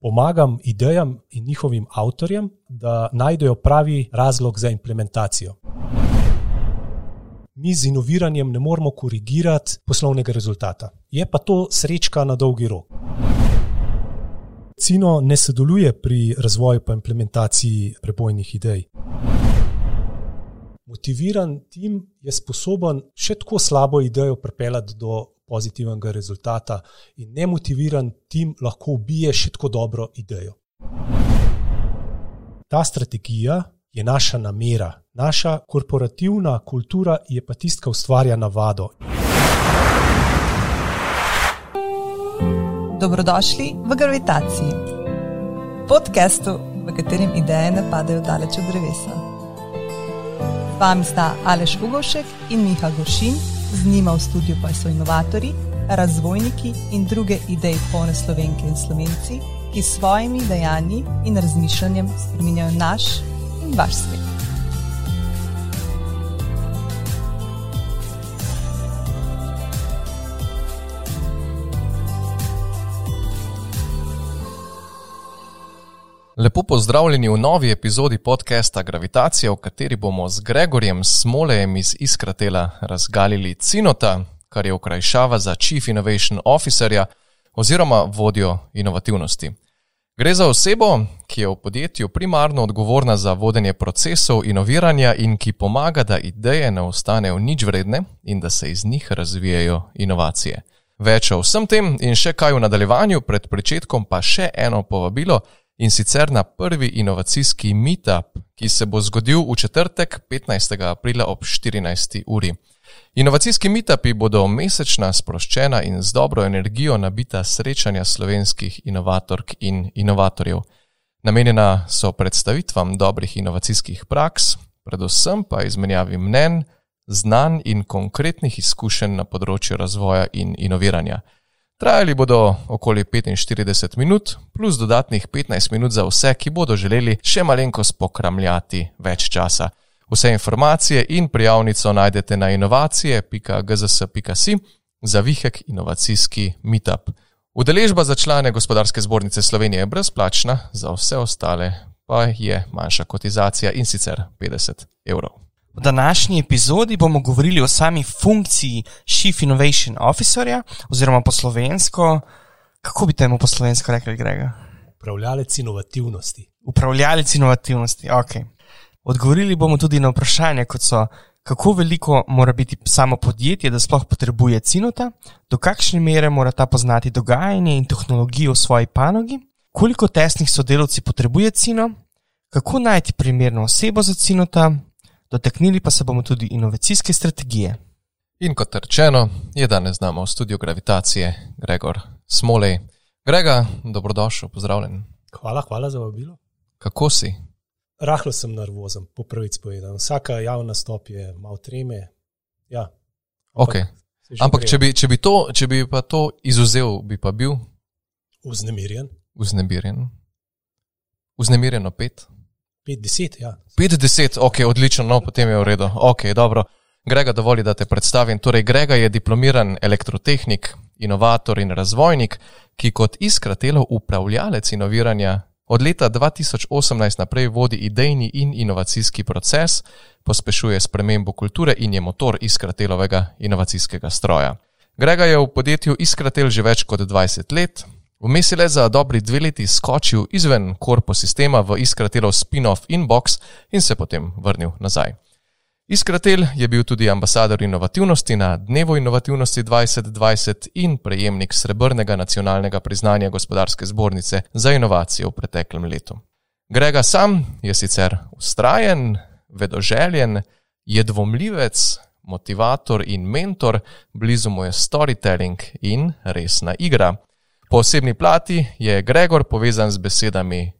pomagam idejam in njihovim avtorjem, da najdejo pravi razlog za implementacijo. Mi z inoviranjem ne moremo korigirati poslovnega rezultata. Je pa to srečka na dolgi rok. Cino ne sodeluje pri razvoju in implementaciji prebojnih idej. Motiviran tim je sposoben še tako slabo idejo pripeljati do pozitivnega rezultata, in nemotiviran tim lahko ubije še tako dobro idejo. Ta strategija je naša namera, naša korporativna kultura je pa tista, ki ustvarja navado. Dobrodošli v Gravitaciji, podkastu, v katerem ideje ne padajo daleč od drevesa. Z vami sta Aleš Ugošek in Miha Gošin z njima v studiu pa so inovatori, razvojniki in druge ideje polne slovenke in slovenci, ki s svojimi dejanji in razmišljanjem spremenjajo naš in vaš svet. Lepo pozdravljeni v novi epizodi podcasta Gravitacija, v kateri bomo z Gregorjem Smolejem iz Iskratela razgalili Cinota, kar je okrajšava za Chief Innovation Officerja oziroma vodjo inovativnosti. Gre za osebo, ki je v podjetju primarno odgovorna za vodenje procesov inoviranja in ki pomaga, da ideje ne ostanejo nič vredne in da se iz njih razvijajo inovacije. Več o vsem tem in še kaj v nadaljevanju, pred začetkom pa še eno povabilo in sicer na prvi inovacijski meetup, ki se bo zgodil v četrtek, 15. aprila ob 14. uri. Inovacijski meetupi bodo mesečna, sproščena in z dobro energijo nabita srečanja slovenskih inovatork in inovatorjev. Namenjena so predstavitvam dobrih inovacijskih praks, predvsem pa izmenjavi mnen, znanj in konkretnih izkušenj na področju razvoja in inoviranja. Trajali bodo okoli 45 minut, plus dodatnih 15 minut za vse, ki bodo želeli še malenkost pokramljati več časa. Vse informacije in prijavnico najdete na inovacije.gzs.si za vihek inovacijski meetup. Udeležba za člane Gospodarske zbornice Slovenije je brezplačna, za vse ostale pa je manjša kotizacija in sicer 50 evrov. V današnji epizodi bomo govorili o sami funkciji Chief Innovation Officerja, oziroma po slovensko, kako bi temu po slovensko rekli, Grega? Upravljalec inovativnosti. Upravljalec inovativnosti, ok. Odgovorili bomo tudi na vprašanje, kot so, kako veliko mora biti samo podjetje, da sploh potrebuje cinota, do kakšne mere mora ta poznati dogajanje in tehnologijo v svoji panogi, koliko tesnih sodelavci potrebuje cino, kako najti primerno osebo za cinota, dotaknili pa se bomo tudi inovacijske strategije. In kot rečeno, je danes z nami v studiu Gravitacije Gregor Smolej. Grega, dobrodošel, pozdravljen. Hvala, hvala za vabilo. Kako si? Rahlo sem nervozen, po prvič povedal. Vsaka javna stop je malo treme. Ja, ampak okay. ampak če, bi, če, bi to, če bi pa to izuzel, bi pa bil vznemirjen. Vznemirjen. Vznemirjen opet. 50, ja. 50, ok, odlično, no, potem je v redu. Ok, dobro. Grega, dovoli, da te predstavim. Torej, Grega je diplomiran elektrotehnik, inovator in razvojnik, ki kot iskratelov upravljalec inoviranja od leta 2018 naprej vodi idejni in inovacijski proces, pospešuje spremembo kulture in je motor iskratelovega inovacijskega stroja. Grega je v podjetju Iskratel že več kot 20 let, Vmes je le za dobri dve leti skočil izven korpo sistema v Iskratelov spin-off inbox in se potem vrnil nazaj. Iskratel je bil tudi ambasador inovativnosti na Dnevu inovativnosti 2020 in prejemnik srebrnega nacionalnega priznanja gospodarske zbornice za inovacije v preteklem letu. Grega sam je sicer ustrajen, vedoželjen, je dvomljivec, motivator in mentor, blizu mu je storytelling in resna igra. Po osebni plati je Gregor povezan z besedami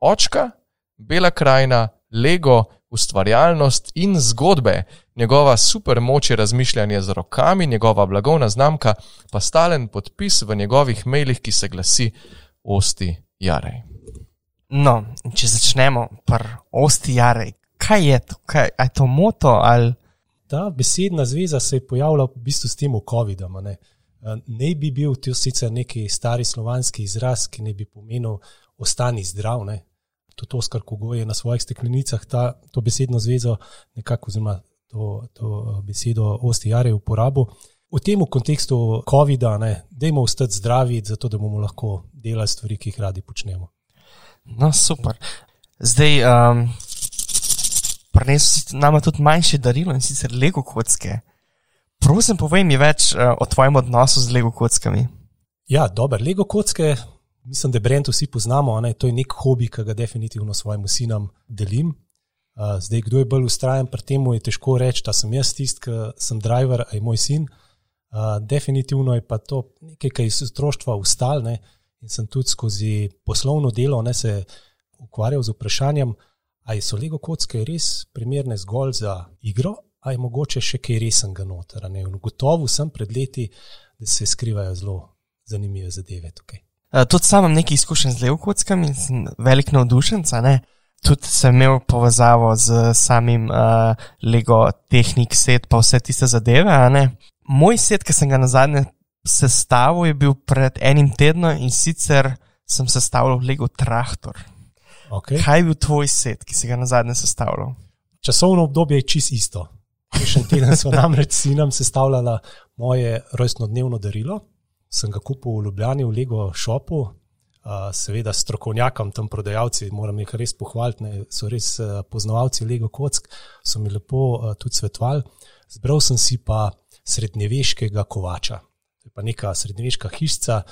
očka, bela krajina, lego, ustvarjalnost in zgodbe. Njegova super moč je razmišljanje z rokami, njegova blagovna znamka pa stalen podpis v njegovih mailih, ki se glasi Osti Jarej. No, če začnemo par Osti Jarej, kaj je to? Kaj, je to moto ali? Ta besedna zveza se je pojavila v bistvu s tem COVID-om. Ne bi bil to sicer neki stari slovanski izraz, ki ne bi pomenil ostani zdrav. Ne? Tudi Oskar Kogo je na svojih steklenicah ta, to besedno zvezo, nekako, oziroma to, to besedo ostijare uporabo. V tem kontekstu COVID-a, da imamo ostati zdravi, zato da bomo lahko delali stvari, ki jih radi počnemo. No, super. Zdaj, um, prenesel nam tudi manjše darilo in sicer Lego kocke. Prosim, povej mi več uh, o tvojem odnosu z Lego kockami. Ja, dobro, Lego kocke, mislim, da brend vsi poznamo. Ne? To je nek hobi, ki ga definitivno svojim sinom delim. Uh, zdaj, kdo je bolj ustrajen pri tem, je težko reči, da sem jaz tisti, ki sem driver, a je moj sin. Uh, definitivno je pa to nekaj, kar je iz otroštva ustalne in sem tudi skozi poslovno delo ne, se ukvarjal z vprašanjem, ali so Lego kocke res primerne zgolj za igro, ali je mogoče še kaj resnega noter. Gotovo sem pred leti, da se skrivajo zelo zanimive zadeve tukaj. Tudi sam imam nekaj izkušenj z Lego kockami in sem velik navdušen. Tudi sem imel povezavo z samim uh, Lego tehnik set, pa vse tiste zadeve moj set, ki sem ga na zadnje sestavil, je bil pred enim tednom in sicer sem sestavljal Lego Traktor. Okay. Kaj je bil tvoj set, ki si ga na zadnje sestavljal? Časovno obdobje je čist isto. Prejšnji teden smo namreč s sinom sestavljali moje rojstnodnevno darilo. Sem ga kupil v Ljubljani v Lego šopu, seveda strokovnjakom, tam prodajalci, moram jih res pohvaliti, ne, so res poznavalci Lego kock, so mi lepo tudi svetovali. Zbral sem si pa srednjeveškega kovača. To je pa neka srednjeveška hišica,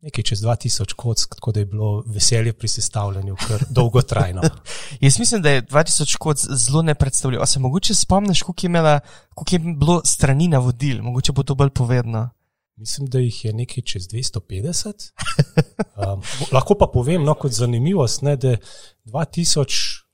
nekaj čez 2000 kock, tako da je bilo veselje pri sestavljanju kar dolgotrajno. Jaz mislim, da je 2000 kock zelo nepredstavljivo. Se mogoče spomniš, koliko je, imela, koliko je bilo strani navodil, mogoče bo to bolj povedno. Mislim, da jih je nekaj čez 250. Um, lahko pa povem, no, kot zanimivost, ne, da 2000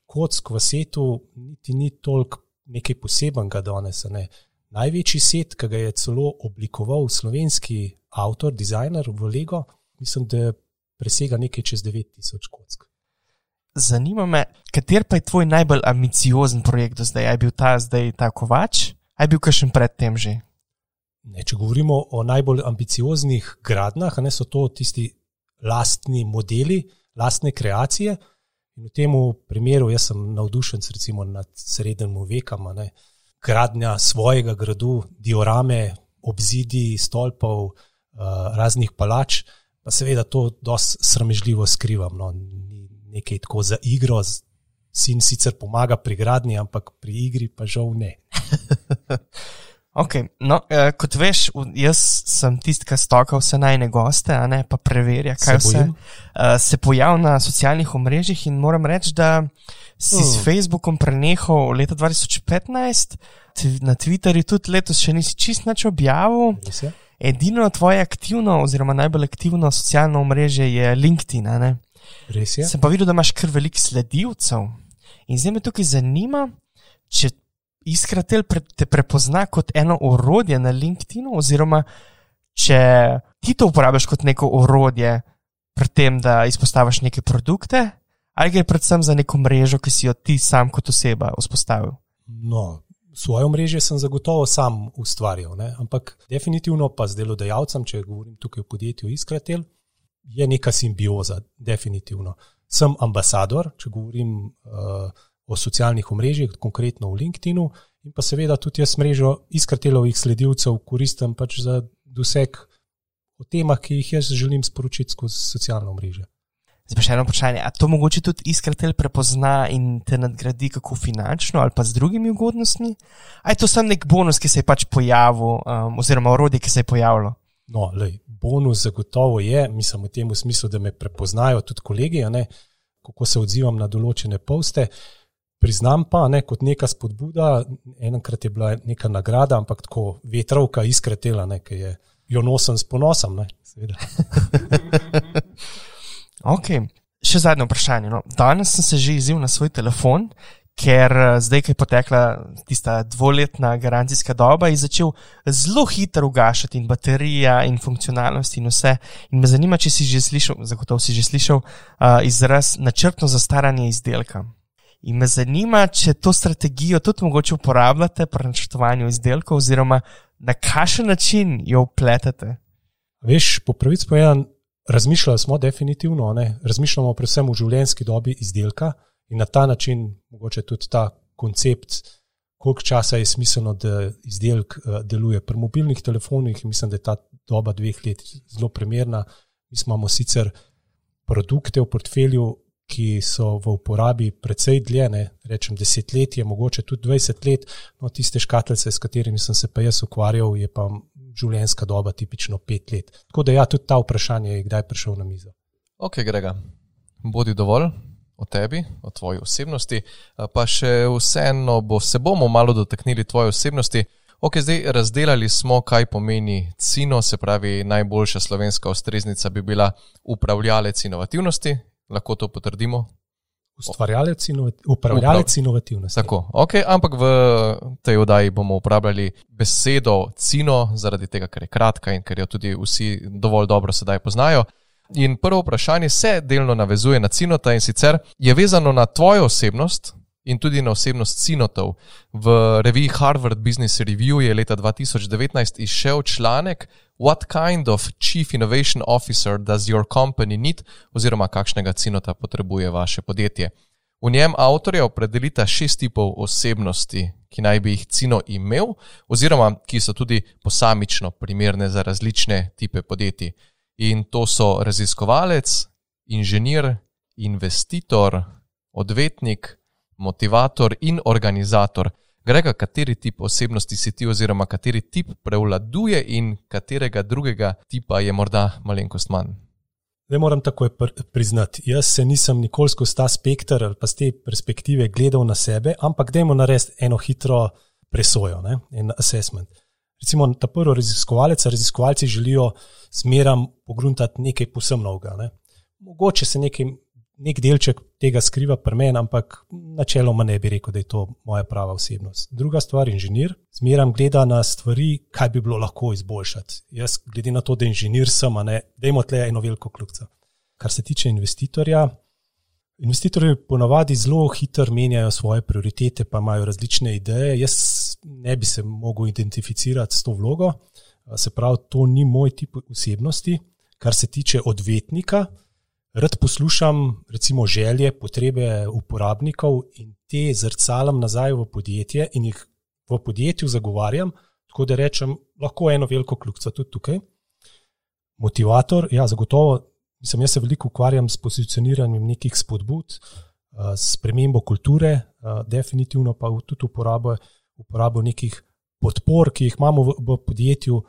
kock v svetu niti ni toliko nekaj posebenega danes. Ne. Največji set, ki ga je celo oblikoval slovenski avtor, dizajner v Lego, mislim, da presega nekaj čez 9000 kock. Zanima me, kater pa je tvoj najbolj ambiciozen projekt do zdaj? Je bil ta zdaj ta kovač, ali je bil kakšen predtem že? Ne, če govorimo o najbolj ambicioznih gradnjah, ne so to tisti lastni modeli, lastne kreacije. In v tem primeru jaz sem navdušen, recimo nad srednjim vekom gradnja svojega gradu, diorame, obzidi, stolpov, raznih palač, pa seveda to dosti sramežljivo skrivam. No. Nekaj tako za igro, sin sicer pomaga pri gradnji, ampak pri igri pa žal ne. Okay, no, eh, kot veš, jaz sem tisti, ki stoka vse najne goste, a ne pa preverja, kaj se, eh, se pojavlja na socialnih omrežjih. In moram reči, da si hmm. s Facebookom prenehal leta 2015, na Twitterju tudi letos še nisi čist nič objavil. Edino tvoje aktivno, oziroma najbolj aktivno socialno omrežje je LinkedIn. Res je. Sem pa videl, da imaš kar veliko sledilcev. In zdaj me tukaj zanima, če Iskratel te prepozna kot eno orodje na LinkedIn, oziroma če ti to uporabiš kot neko orodje, pri tem, da izpostaviš neke produkte, ali gre predvsem za neko mrežo, ki si jo ti sam kot oseba vzpostavil? No, svojo mrežo sem zagotovo sam ustvarjal, ne? ampak definitivno pa z delodajalcem, če govorim tukaj o podjetju Iskratel, je neka simbioza, definitivno. Sem ambasador, če govorim. Uh, o socialnih omrežjih, konkretno v LinkedIn, in pa seveda tudi jaz mrežo iskratelovih sledilcev koristim pač za doseg o temah, ki jih jaz želim sporočiti skozi socialno mrežo. Zdaj pa še eno vprašanje. A to mogoče tudi iskratelj prepozna in te nadgradi kako finančno ali pa z drugimi ugodnostmi? Ali je to samo nek bonus, ki se je pač pojavil, um, oziroma orodje, ki se je pojavilo? No, lej, bonus zagotovo je, mislim v tem smislu, da me prepoznajo tudi kolegi, kako se odzivam na določene poste. Priznam pa, ne, kot neka spodbuda, enkrat je bila neka nagrada, ampak tako vetrovka iskretela, ki je jo nosim s ponosom. Ne, ok, še zadnje vprašanje. No. Danes sem se že izzival na svoj telefon, ker eh, zdaj, ko je potekla tista dvoletna garancijska doba, je začel zelo hitro ugašati in baterija in funkcionalnost in vse. In me zanima, če si že slišal, zagotovo si že slišal uh, izraz načrtno zastaranje izdelka. In me zanima, če to strategijo tudi mogoče uporabljate pri načrtovanju izdelkov, oziroma na kakšen način jo upletate? Veš, po pravici povedan, razmišljali smo definitivno, ne? razmišljamo predvsem v življenjski dobi izdelka in na ta način mogoče tudi ta koncept, koliko časa je smiselno, da izdelek uh, deluje. Pri mobilnih telefonih mislim, da je ta doba dveh let zelo primerna. Mi imamo sicer produkte v portfelju, ki so v uporabi precej dlje, ne rečem desetletje, mogoče tudi 20 let, no tiste škatlice, s katerimi sem se pa jaz ukvarjal, je pa življenjska doba tipično pet let. Tako da ja, tudi ta vprašanje je kdaj prišel na mizo. Ok, Grega, bodi dovolj o tebi, o tvoji osebnosti, pa še vseeno bo, se bomo malo dotaknili tvoje osebnosti. Ok, zdaj razdelali smo, kaj pomeni CINO, se pravi, najboljša slovenska ustreznica bi bila upravljalec inovativnosti, lahko to potrdimo. Ustvarjalec in upravljalec Uprav. inovativnosti. Tako, okay, ampak v tej oddaji bomo uporabljali besedo CINO, zaradi tega, ker je kratka in ker jo tudi vsi dovolj dobro sedaj poznajo. In prvo vprašanje se delno navezuje na CINOTA in sicer je vezano na tvojo osebnost in tudi na osebnost CINOTov. V reviji Harvard Business Review je leta 2019 izšel članek What kind of chief innovation officer does your company need, oziroma kakšnega cinota potrebuje vaše podjetje. V njem avtorja opredelita šest tipov osebnosti, ki naj bi jih cino imel, oziroma ki so tudi posamično primerne za različne type podjetij. In to so raziskovalec, inženir, investitor, odvetnik, motivator in organizator. Grega, kateri tip osebnosti si ti, oziroma kateri tip prevladuje in katerega drugega tipa je morda malenkost manj? Ne moram takoj pr priznati. Jaz se nisem nikoli skozi ta spektr ali pa z te perspektive gledal na sebe, ampak dajmo narediti eno hitro presojo, ne? en assessment. Recimo, ta prvi raziskovalec, raziskovalci želijo zmeram pogruntati nekaj posebno novega. Ne? Mogoče se nekaj nek delček tega skriva pri meni, ampak načeloma ne bi rekel, da je to moja prava osebnost. Druga stvar, inženir, zmeram gleda na stvari, kaj bi bilo lahko izboljšati. Jaz, glede na to, da inženir sem, ne, da imamo tle eno veliko kljubca. Kar se tiče investitorja, investitorji ponavadi zelo hitro menjajo svoje prioritete, pa imajo različne ideje. Jaz ne bi se mogel identificirati s to vlogo, se pravi, to ni moj tip osebnosti. Kar se tiče odvetnika, rad poslušam recimo želje, potrebe uporabnikov in te zrcalam nazaj v podjetje in jih v podjetju zagovarjam, tako da rečem, lahko eno veliko kljubca tudi tukaj. Motivator, ja, zagotovo, mislim, jaz se veliko ukvarjam s pozicioniranjem nekih spodbud, s premembo kulture, definitivno pa tudi uporabo, uporabo nekih podpor, ki jih imamo v, v podjetju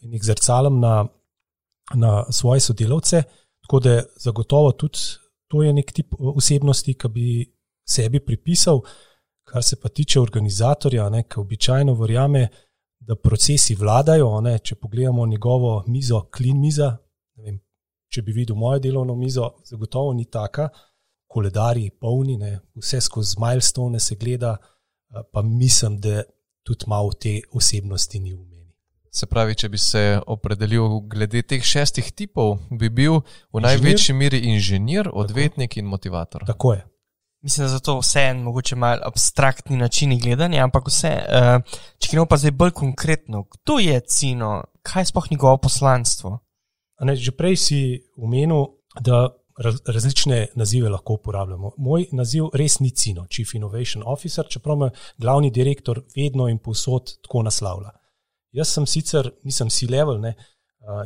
in jih zrcalam na, na svoje sodelavce. Tako da zagotovo tudi to je nek tip osebnosti, ki bi sebi pripisal, kar se pa tiče organizatorja, ne, ki običajno verjame, da procesi vladajo. Ne, če pogledamo njegovo mizo, klin miza, vem, če bi videl mojo delovno mizo, zagotovo ni taka, koledari polni, ne, vse skozi milestone se gleda, pa mislim, da tudi malo te osebnosti ni v. Se pravi, če bi se opredelil glede teh šestih tipov, bi bil v inženir? največji meri inženir, odvetnik Tako. in motivator. Tako je. Mislim, da je to vse en mogoče malo abstraktni način gledanja, ampak vse, uh, če gremo pa zdaj bolj konkretno, kdo je Cino, kaj je sploh njegovo poslanstvo? Ne, že prej si omenil, da raz, različne nazive lahko uporabljamo. Moj naziv res ni Cino, Chief Innovation Officer, čeprav me glavni direktor vedno in povsod tako naslavlja. Jaz sem sicer, nisem C-level ne,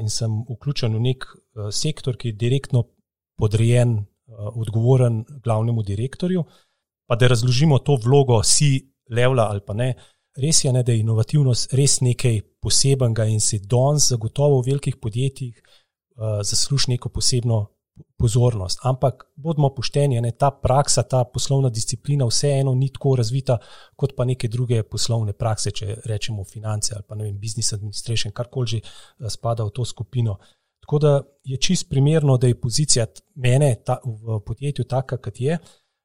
in sem vključen v nek sektor, ki je direktno podrejen, odgovoren glavnemu direktorju. Pa da razložimo to vlogo C-levela ali pa ne, res je, ne, da je inovativnost res nekaj posebenega in se danes zagotovo v velikih podjetjih zasluži neko posebno pozornost. Ampak bodimo pošteni, ne, ta praksa, ta poslovna disciplina, vseeno ni tako razvita kot pa neke druge poslovne prakse, če rečemo finance ali pa ne vem, business administration, karkoli že eh, spada v to skupino. Tako da je čist primerno, da je pozicija mene ta, v podjetju taka, kot je.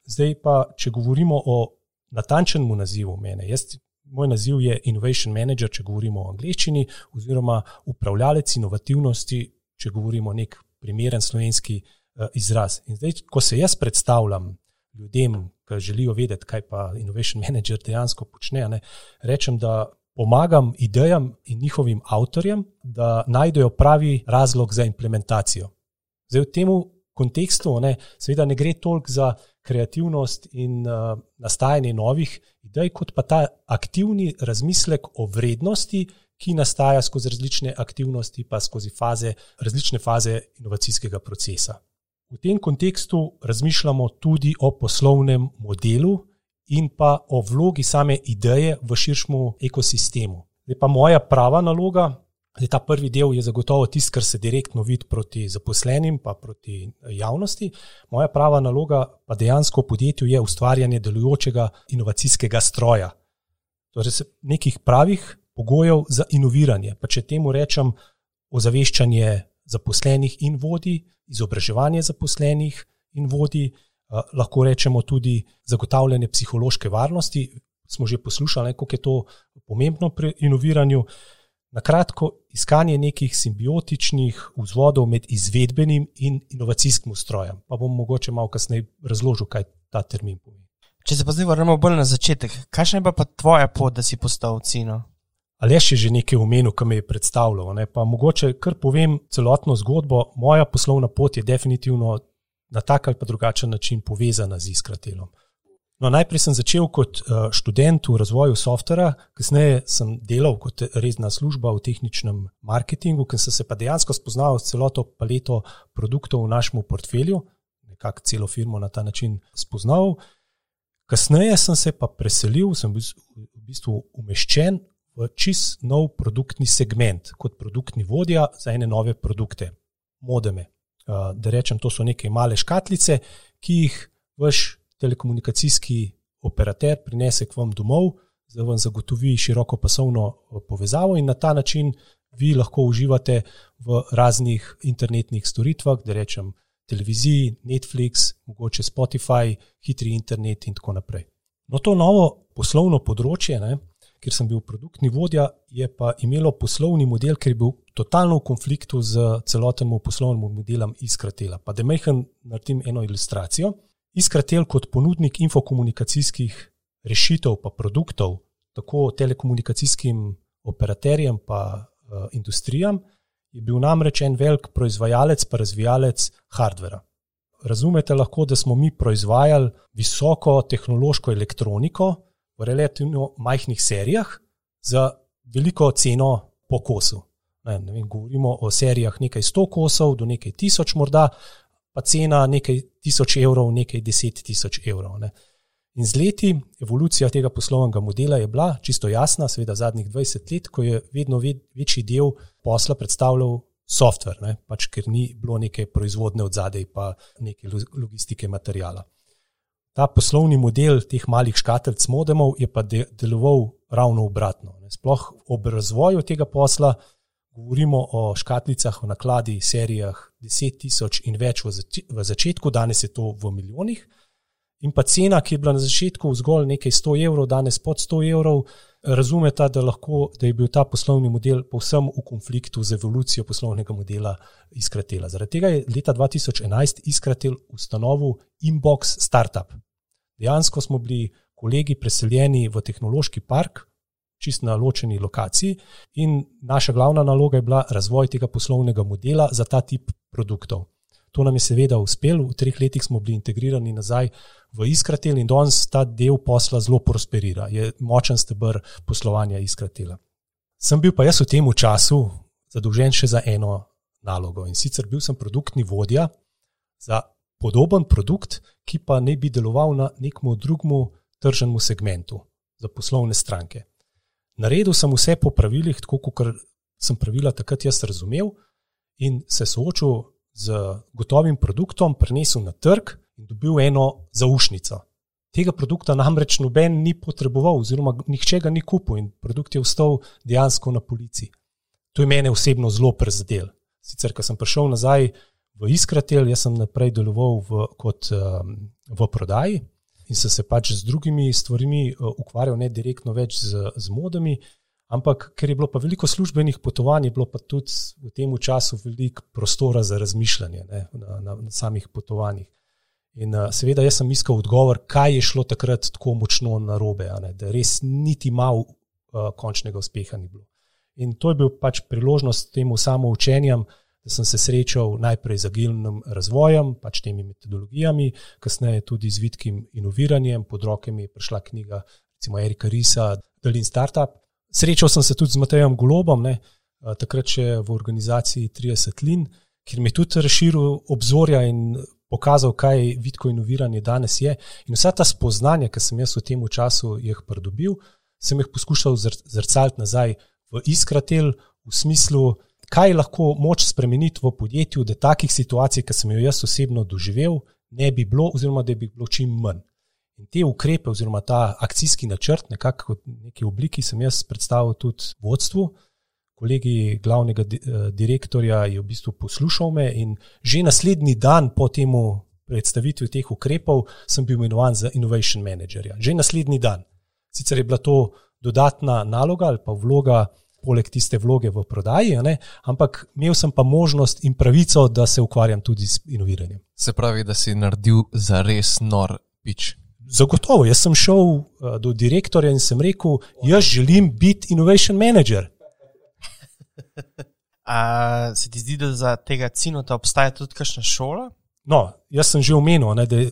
Zdaj pa, če govorimo o natančnem nazivu mene, jaz, moj naziv je Innovation Manager, če govorimo o angleščini, oziroma upravljalec inovativnosti, če govorimo nek primeren slovenski uh, izraz. In zdaj, ko se jaz predstavljam ljudem, ki želijo vedeti, kaj pa Innovation Manager dejansko počne, ne, rečem, da pomagam idejam in njihovim avtorjem, da najdejo pravi razlog za implementacijo. Zdaj, v tem kontekstu, ne, seveda, ne gre toliko za kreativnost in uh, nastajanje novih idej, kot pa ta aktivni razmislek o vrednosti, ki nastaja skozi različne aktivnosti, pa skozi faze, različne faze inovacijskega procesa. V tem kontekstu razmišljamo tudi o poslovnem modelu in pa o vlogi same ideje v širšem ekosistemu. Zdaj pa moja prava naloga. Zdaj, ta prvi del je zagotovo tisto, kar se direktno vidi proti zaposlenim, pa proti javnosti. Moja prava naloga pa dejansko v podjetju je ustvarjanje delujočega inovacijskega stroja. Torej, nekih pravih pogojev za inoviranje. Pa če temu rečem ozaveščanje zaposlenih in vodi, izobraževanje zaposlenih in vodi, eh, lahko rečemo tudi zagotavljanje psihološke varnosti. Smo že poslušali, kako je to pomembno pri inoviranju. Na kratko, iskanje nekih simbiotičnih vzvodov med izvedbenim in inovacijskim ustrojem. Pa bom mogoče malo kasneje razložil, kaj ta termin pomeni. Če se pa zdaj vrnemo bolj na začetek, kakšna je pa tvoja pot, da si postal cino? Ali je že nekaj omenil, ki me je predstavljal? Ne? Pa mogoče kar povem celotno zgodbo. Moja poslovna pot je definitivno na tak ali pa drugačen način povezana z iskratelom. No, najprej sem začel kot eh, študent v razvoju softvera, kasneje sem delal kot resna služba v tehničnem marketingu, ker sem se pa dejansko spoznal s celoto paleto produktov v našem portfelju, nekako celo firmo na ta način spoznal. Kasneje sem se pa preselil, sem bil v bistvu umeščen v čist nov produktni segment, kot produktni vodja za ene nove produkte, modeme. Da rečem, to so neke male škatlice, ki jih vaš telekomunikacijski operater prinese k vam domov, da vam zagotovi široko pasovno povezavo in na ta način vi lahko uživate v raznih internetnih storitvah, da rečem televiziji, Netflix, mogoče Spotify, hitri internet in tako naprej. No, to novo poslovno področje, ne, ker sem bil produktni vodja, je pa imelo poslovni model, ker je bil totalno v konfliktu z celotnim poslovnim modelom Iskratela. Pa da mehem naredim eno ilustracijo. Iskratel kot ponudnik infokomunikacijskih rešitev pa produktov, tako telekomunikacijskim operaterjem pa uh, industrijam, je bil namreč en velik proizvajalec pa razvijalec hardvera. Razumete lahko, da smo mi proizvajali visoko tehnološko elektroniko, v relativno majhnih serijah za veliko ceno po kosu. Ne, ne vem, govorimo o serijah nekaj sto kosov do nekaj tisoč, morda pa cena nekaj tisoč evrov, nekaj deset tisoč evrov. Ne. In z leti evolucija tega poslovnega modela je bila čisto jasna, seveda zadnjih 20 let, ko je vedno večji del posla predstavljal softver, pač ker ni bilo neke proizvodne od zadaj, pa neke logistike materijala. Ta poslovni model teh malih škatlic modemov je pa deloval ravno obratno. Sploh ob razvoju tega posla govorimo o škatlicah v nakladi, serijah 10.000 in več v začetku, danes je to v milijonih. In pa cena, ki je bila na začetku zgolj nekaj 100 evrov, danes pod 100 evrov, razumete, da, da je bil ta poslovni model povsem v konfliktu z evolucijo poslovnega modela Iskratela. Zaradi tega je leta 2011 Iskratel ustanovil Inbox Startup. Dejansko smo bili kolegi preseljeni v tehnološki park, čist na ločeni lokaciji, in naša glavna naloga je bila razvoj tega poslovnega modela za ta tip produktov. To nam je seveda uspelo, v treh letih smo bili integrirani nazaj v Iskratel in danes ta del posla zelo prosperira, je močen stebr poslovanja Iskratela. Sem bil pa jaz v tem času zadolžen še za eno nalogo in sicer bil sem produktni vodja za podoben produkt, ki pa ne bi deloval na nekem drugem tržnem segmentu za poslovne stranke. Naredil sem vse po pravilih, tako kot sem pravila takrat jaz razumel, in se soočil z gotovim produktom, prenesel na trg in dobil eno zaušnico. Tega produkta namreč noben ni potreboval, oziroma nihče ga ni kupil, in produkt je ostal dejansko na polici. To je mene osebno zelo prizadel. Sicer, ko sem prišel nazaj v Iskratel, jaz sem naprej deloval v, kot um, v prodaji in sem se pač z drugimi stvarmi uh, ukvarjal, ne direktno več z, z modami. Ampak, ker je bilo pa veliko službenih potovanj, je bilo pa tudi v tem času veliko prostora za razmišljanje ne, na, na, na samih potovanjih. In uh, seveda, jaz sem iskal odgovor, kaj je šlo takrat tako močno narobe, ne, da res niti malo uh, končnega uspeha ni bilo. In to je bil pač priložnost temu samo učenjem, da sem se srečal najprej z agilnim razvojem, pač temi metodologijami, kasneje tudi z vidkim inoviranjem, pod roke mi je prišla knjiga, recimo Erika Risa, Dalin Startup. Srečal sem se tudi z Matejem Golobom, ne, takrat še v organizaciji 30 Lin, kjer mi je tudi razširil obzorja in pokazal, kaj vidko inoviranje danes je. In vsa ta spoznanja, ki sem jaz v tem času jih pridobil, sem jih poskušal zrcaliti nazaj v iskratel, v smislu, kaj lahko moč spremeniti v podjetju, da takih situacij, ki sem jo jaz osebno doživel, ne bi bilo, oziroma da bi bilo čim manj. In te ukrepe, oziroma ta akcijski načrt, nekako v neki obliki, sem jaz predstavil tudi vodstvu. Kolegi glavnega eh, direktorja je v bistvu poslušal me, in že naslednji dan po tem predstavitvi teh ukrepov sem bil imenovan za Innovation Managerja. Že naslednji dan. Sicer je bila to dodatna naloga ali pa vloga, poleg tiste vloge v prodaji, ampak imel sem pa možnost in pravico, da se ukvarjam tudi z inoviranjem. Se pravi, da si naredil za res nor pič. Zagotovo, jaz sem šel uh, do direktorja in sem rekel, jaz želim biti innovation manager. A se ti zdi, da za tega cinota obstaja tudi kakšna šola? No, jaz sem že omenil, ne, da je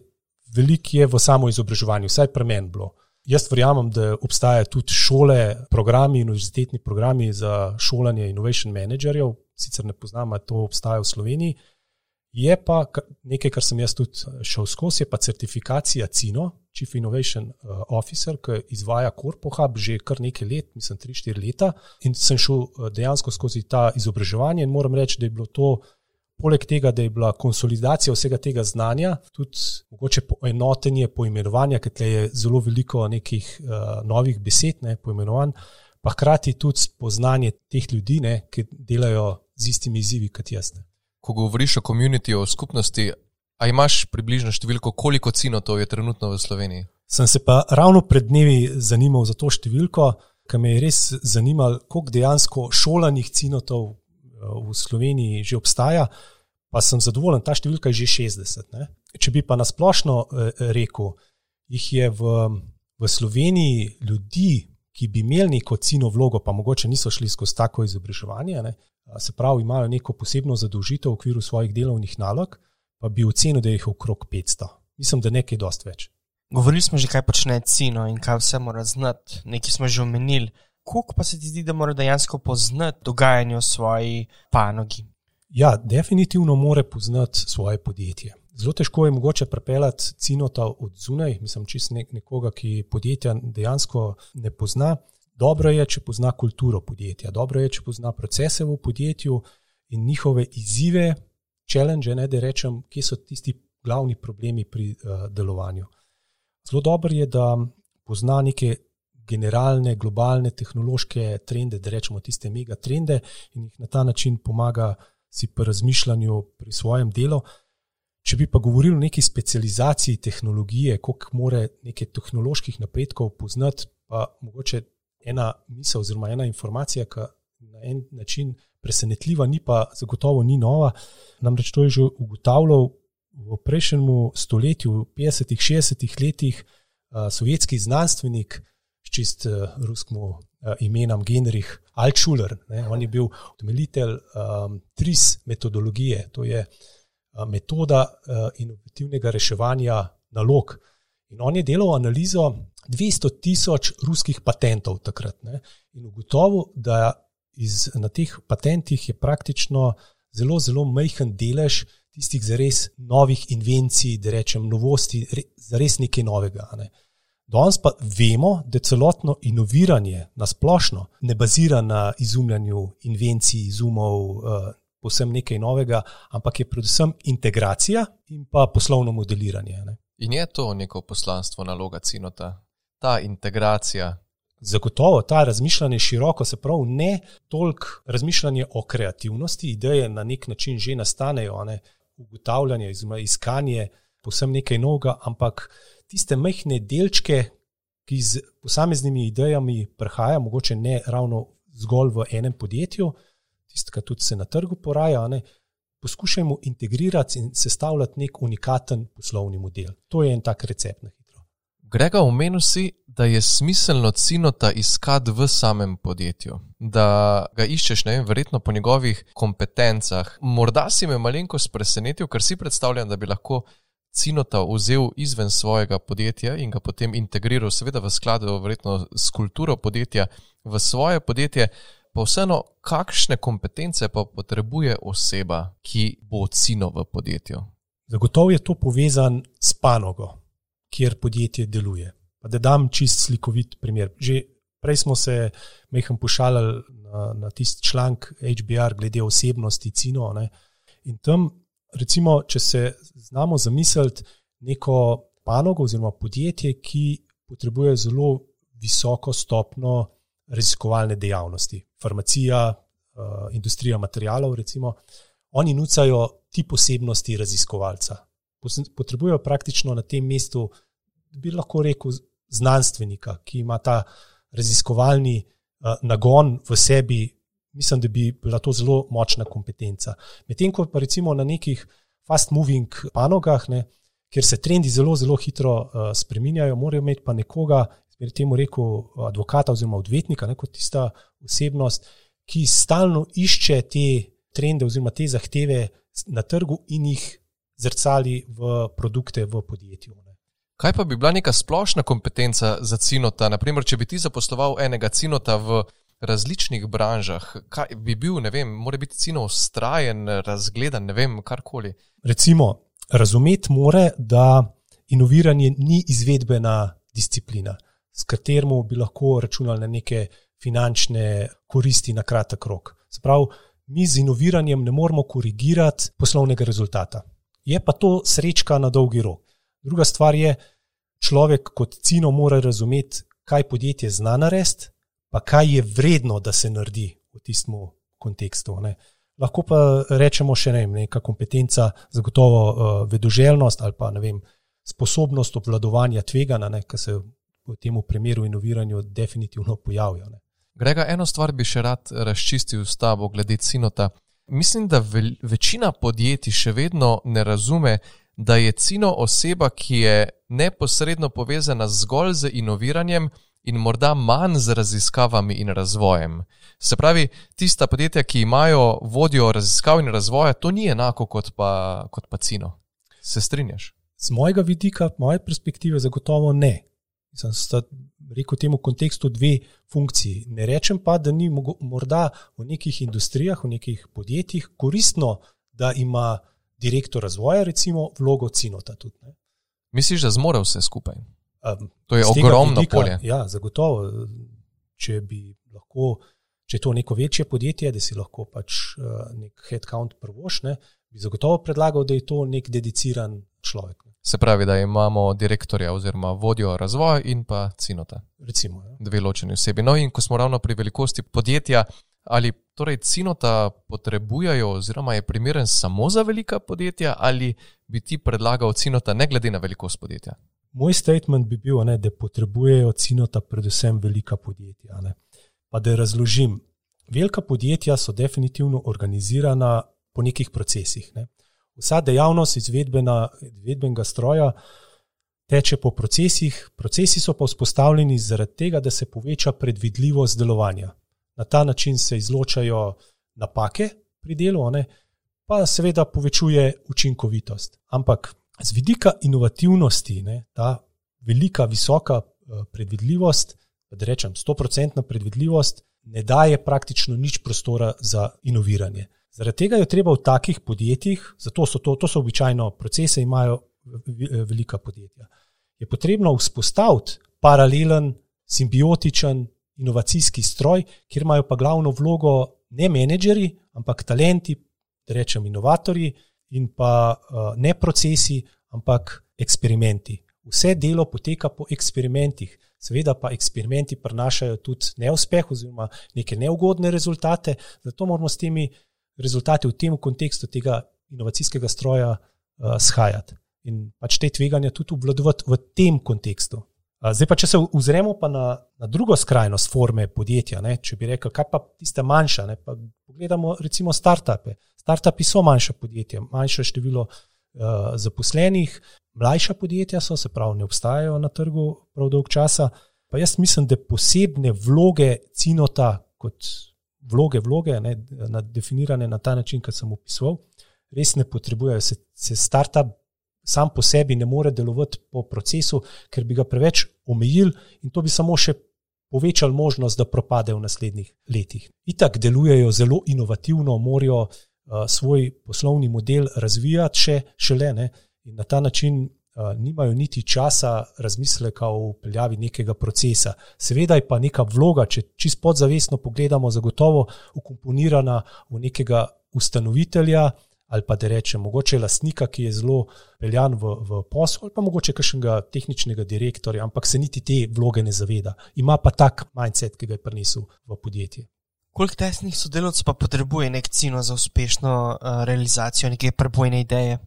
veliko je v samo izobraževanju, vsaj pri meni bilo. Jaz verjamem, da obstajajo tudi šole, programi, univerzitetni programi za šolanje innovation managerjev, sicer ne poznam, ali to obstaja v Sloveniji. Je pa nekaj, kar sem jaz tudi šel skozi, pa certifikacija CINO, Chief Innovation uh, Officer, ki izvaja Corpohub že kar nekaj let, mislim, 3-4 leta. In sem šel uh, dejansko skozi ta izobraževanje in moram reči, da je bilo to poleg tega, da je bila konsolidacija vsega tega znanja, tudi mogoče poenotenje poimenovanja, ker je zelo veliko nekih uh, novih besed, ne, poimenovanj, pa hkrati tudi spoznanje teh ljudi, ne, ki delajo z istimi izzivi kot jaz. Ne. Ko govoriš o komunitiji, o skupnosti, a imaš približno številko, koliko cinotov je trenutno v Sloveniji? Sem se pa ravno pred dnevi zanimal za to številko, ker me je res zanimalo, koliko dejansko šolanih cinotov v Sloveniji že obstaja, pa sem zadovoljen, ta številka je že 60. Ne? Če bi pa nasplošno eh, rekel, jih je v, v Sloveniji ljudi, ki bi imeli neko cino vlogo, pa mogoče niso šli skozi tako izobraževanje, ne? se pravi, imajo neko posebno zadolžitev v okviru svojih delovnih nalog, pa bi ocenil, da jih je okrog 500. Mislim, da nekaj dost več. Govorili smo že, kaj počne cino in kaj vse mora znati, nekaj smo že omenili koliko pa se ti zdi, da mora dejansko poznati dogajanje v svoji panogi? Ja, definitivno mora poznati svoje podjetje. Zelo težko je mogoče prepeljati cinota od zunaj, mislim, čist nek, nekoga, ki podjetja dejansko ne pozna. Dobro je, če pozna kulturo podjetja, dobro je, če pozna procese v podjetju in njihove izzive, challenge, ne da rečem, kje so tisti glavni problemi pri uh, delovanju. Zelo dobro je, da pozna neke generalne, globalne tehnološke trende, da rečemo tiste mega trende, in jih na ta način pomaga si pri razmišljanju pri svojem delu. Če bi pa govorili o neki specializaciji tehnologije, koliko more nekaj tehnoloških napredkov poznati, pa mogoče ena misel oziroma ena informacija, ki na en način presenetljiva, ni pa zagotovo ni nova. Namreč to je že ugotavljal v prejšnjem stoletju, v 50-ih, 60-ih letih, sovjetski znanstvenik čist uh, ruskim uh, imenom Genrich Altschuler. Ne? On je bil utemeljitelj um, TRIS metodologije, to je uh, metoda uh, inovativnega reševanja nalog. In on je delal analizo 200 tisoč ruskih patentov takrat ne? in ugotovil, da iz, na teh patentih je praktično zelo, zelo majhen delež tistih zares novih invencij, da rečem novosti, zares nekaj novega. Ne? Danes pa vemo, da celotno inoviranje na splošno ne bazira na izumljanju invencij, izumov, uh, posem nekaj novega, ampak je predvsem integracija in pa poslovno modeliranje. Ne. In je to neko poslanstvo naloga Cinota, ta integracija? Zagotovo ta razmišljanje široko, se pravi, ne toliko razmišljanje o kreativnosti, ideje na nek način že nastanejo, ne, ugotavljanje, iskanje posem nekaj novega, ampak tiste majhne delčke, ki z posameznimi idejami prihajajo, mogoče ne ravno zgolj v enem podjetju, tiste, ki tudi se na trgu poraja, ne, poskušajmo integrirati in sestavljati nek unikaten poslovni model. To je en tak recept na hitro. Grega, omenil si, da je smiselno cinota iskati v samem podjetju, da ga iščeš, ne vem, verjetno po njegovih kompetencah. Morda si me malenkost presenetil, ker si predstavljam, da bi lahko cinota vzel izven svojega podjetja in ga potem integriral, seveda v skladu verjetno s kulturo podjetja, v svoje podjetje. Pa vseeno, kakšne kompetence pa potrebuje oseba, ki bo cino v podjetju? Zagotovo je to povezan s panogo kjer podjetje deluje. Pa da dam čist slikovit primer. Že prej smo se mehko pošaljali na, na tisti članek HBR glede osebnosti Cino. Ne? In tam, recimo, če se znamo zamisliti neko panogo oziroma podjetje, ki potrebuje zelo visoko stopno raziskovalne dejavnosti, farmacija, uh, industrija materijalov, recimo, oni nucajo ti posebnosti raziskovalca potrebujejo praktično na tem mestu, bi lahko rekel, znanstvenika, ki ima ta raziskovalni uh, nagon v sebi. Mislim, da bi bila to zelo močna kompetenca. Medtem ko pa recimo na nekih fast-moving panogah, ne, kjer se trendi zelo, zelo hitro uh, spreminjajo, morajo imeti pa nekoga, bi temu rekel, advokata oziroma odvetnika, ne, kot tista osebnost, ki stalno išče te trende oziroma te zahteve na trgu in jih zrcali v produkte v podjetju. Ne. Kaj pa bi bila neka splošna kompetenca za cinota? Naprimer, če bi ti zaposloval enega cinota v različnih branžah, kaj bi bil, ne vem, mora biti cino ustrajen, razgledan, ne vem, karkoli. Recimo, razumeti more, da inoviranje ni izvedbena disciplina, s katerim bi lahko računali na neke finančne koristi na kratek rok. Sprav, mi z inoviranjem ne moremo korigirati poslovnega rezultata je pa to srečka na dolgi rok. Druga stvar je, človek kot cino mora razumeti, kaj podjetje zna narediti, pa kaj je vredno, da se naredi v tistem kontekstu. Ne. Lahko pa rečemo še ne, neka kompetenca, zagotovo uh, vedoželjnost ali pa ne vem, sposobnost obvladovanja tvegana, ki se v tem primeru inoviranju definitivno pojavlja. Grega, eno stvar bi še rad razčistil s tabo glede cinota. Mislim, da ve večina podjetij še vedno ne razume, da je cino oseba, ki je neposredno povezana zgolj z inoviranjem in morda manj z raziskavami in razvojem. Se pravi, tista podjetja, ki imajo vodjo raziskav in razvoja, to ni enako kot pa, kot pa cino. Se strinjaš? Z mojega vidika, moje perspektive, zagotovo ne. Sem rekel temu kontekstu dve funkciji. Ne rečem pa, da ni morda v nekih industrijah, v nekih podjetjih koristno, da ima direktor razvoja, recimo, vlogo cinota. Tudi, Misliš, da zmore vse skupaj? Um, to je ogromno vidika, polje. Ja, zagotovo. Če bi lahko, če je to neko večje podjetje, da si lahko pač uh, nek headcount prvošne, bi zagotovo predlagal, da je to nek dediciran človek. Se pravi, da imamo direktorja oziroma vodjo razvoja in pa cinota. Recimo, ja. Dve ločeni osebi. No, in ko smo ravno pri velikosti podjetja, ali torej cinota potrebujejo oziroma je primeren samo za velika podjetja, ali bi ti predlagal cinota ne glede na velikost podjetja? Moj statement bi bil, ne, da potrebujejo cinota predvsem velika podjetja. Ne. Pa da razložim. Velika podjetja so definitivno organizirana po nekih procesih. Ne. Vsa dejavnost izvedbenega stroja teče po procesih, procesi so pa vzpostavljeni zaradi tega, da se poveča predvidljivost delovanja. Na ta način se izločajo napake pri delu, ne, pa seveda povečuje učinkovitost. Ampak z vidika inovativnosti, ne, ta velika, visoka eh, predvidljivost, da rečem, 100-odstotna predvidljivost, ne daje praktično nič prostora za inoviranje. Zaradi tega je treba v takih podjetjih, zato so to, to so običajno procese, imajo velika podjetja. Je potrebno vzpostaviti paralelen, simbiotičen, inovacijski stroj, kjer imajo pa glavno vlogo ne menedžeri, ampak talenti, da rečem inovatorji, in pa ne procesi, ampak eksperimenti. Vse delo poteka po eksperimentih, seveda pa eksperimenti prinašajo tudi neuspeh oziroma neke neugodne rezultate, zato moramo s temi rezultati v tem kontekstu tega inovacijskega stroja uh, shajati in pač te tveganja tudi obvladovati v tem kontekstu. Uh, zdaj pa, če se ozremo na, na drugo skrajnost forme podjetja, ne, če bi rekel, kaj pa tiste manjša, ne, pa pogledamo recimo startupe. Startupi so manjša podjetja, manjše število zaposlenih, mlajša podjetja so, se pravi, ne obstajajo na trgu prav dolg časa. Pa jaz mislim, da posebne vloge cinota, kot vloge, vloge ne, definirane na ta način, kot sem opisoval, res ne potrebujejo. Se, se startup sam po sebi ne more delovati po procesu, ker bi ga preveč omejili in to bi samo še povečali možnost, da propade v naslednjih letih. Itak delujejo zelo inovativno, morajo uh, svoj poslovni model razvijati še, šele ne. In na ta način uh, nimajo niti časa razmisleka o upeljavi nekega procesa. Seveda je pa neka vloga, če čisto podzavestno pogledamo, zagotovo ukomponirana v nekega ustanovitelja, ali pa da rečem, mogoče lastnika, ki je zelo peljan v, v poslu, ali pa mogoče kakšnega tehničnega direktorja, ampak se niti te vloge ne zaveda. Ima pa tak mindset, ki ga je prinesel v podjetje. Koliko tesnih sodelavcev pa potrebuje nek cino za uspešno uh, realizacijo neke prebojne ideje?